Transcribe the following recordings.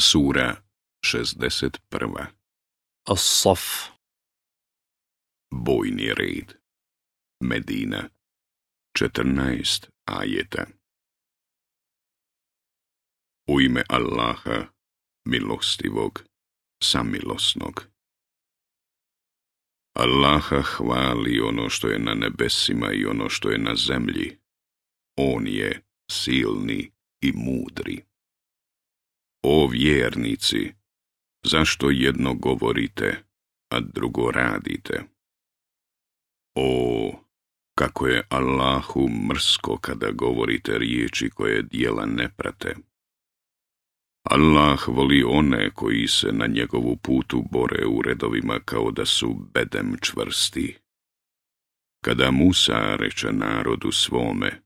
Sura 61. As-Saf Bojni red Medina 14 ajeta U ime Allaha, milostivog, samilosnog. Allaha hvali ono što je na nebesima i ono što je na zemlji. On je silni i mudri. O vjernici, zašto jedno govorite, a drugo radite? O, kako je Allahu mrsko kada govorite riječi koje dijela ne prate. Allah voli one koji se na njegovu putu bore u redovima kao da su bedem čvrsti. Kada Musa reče narodu svome,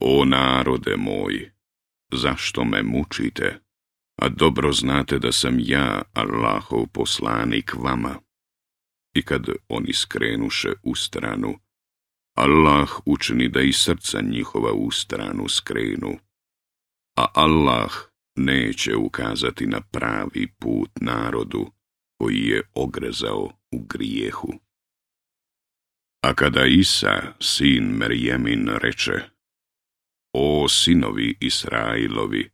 O narode moj, zašto me mučite? a dobro znate da sam ja, Allahov poslanik vama. I kad oni skrenuše u stranu, Allah učini da i srca njihova u stranu skrenu, a Allah neće ukazati na pravi put narodu koji je ogrezao u grijehu. A kada Isa, sin Merjemin, reče, O sinovi Israilovi,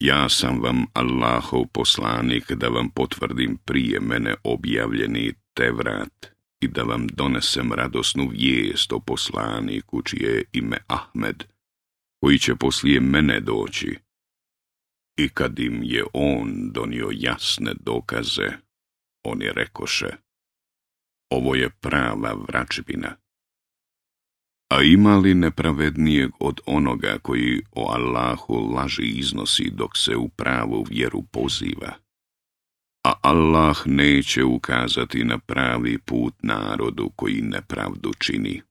ja sam vam Allahov poslanik da vam potvrdim prije mene objavljeni Tevrat i da vam donesem radosnu vijest o poslaniku čije je ime Ahmed, koji će poslije mene doći. I kad im je on donio jasne dokaze, oni rekoše, ovo je prava vračbina. A ima li nepravednijeg od onoga koji o Allahu laži iznosi dok se u pravu vjeru poziva? A Allah neće ukazati na pravi put narodu koji nepravdu čini.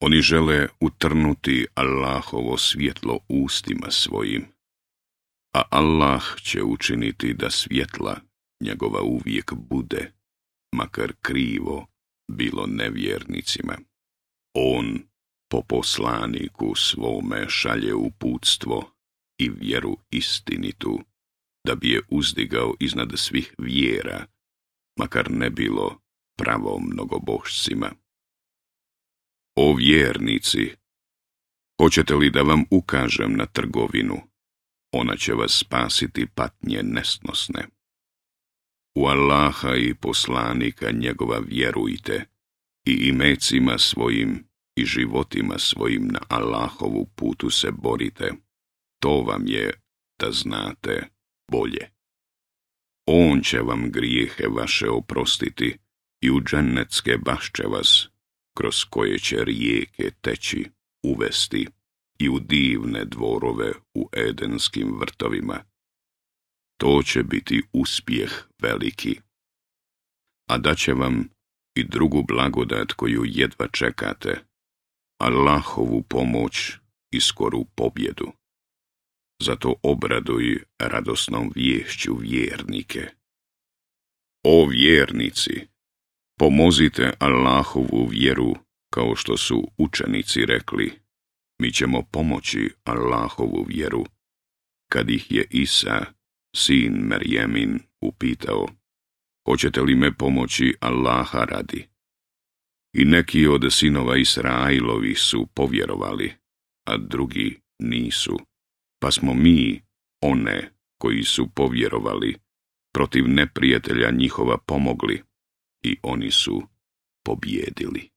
Oni žele utrnuti Allahovo svjetlo ustima svojim, a Allah će učiniti da svjetla njegova uvijek bude, makar krivo bilo nevjernicima. On po poslaniku svome šalje uputstvo i vjeru istinitu, da bi je uzdigao iznad svih vjera, makar ne bilo pravo mnogobošcima. O vjernici, hoćete li da vam ukažem na trgovinu? Ona će vas spasiti patnje nesnosne. U Allaha i poslanika njegova vjerujte, i imecima svojim i životima svojim na Allahovu putu se borite, to vam je, da znate, bolje. On će vam grijehe vaše oprostiti i u džennetske bašće vas, kroz koje će rijeke teći, uvesti i u divne dvorove u edenskim vrtovima. To će biti uspjeh veliki. A da će vam i drugu blagodat koju jedva čekate, Allahovu pomoć i skoru pobjedu. Zato obraduj radosnom vješću vjernike. O vjernici, pomozite Allahovu vjeru kao što su učenici rekli, mi ćemo pomoći Allahovu vjeru, kad ih je Isa, sin Merjemin, upitao hoćete li me pomoći Allaha radi? I neki od sinova Israilovi su povjerovali, a drugi nisu, pa smo mi, one koji su povjerovali, protiv neprijatelja njihova pomogli i oni su pobjedili.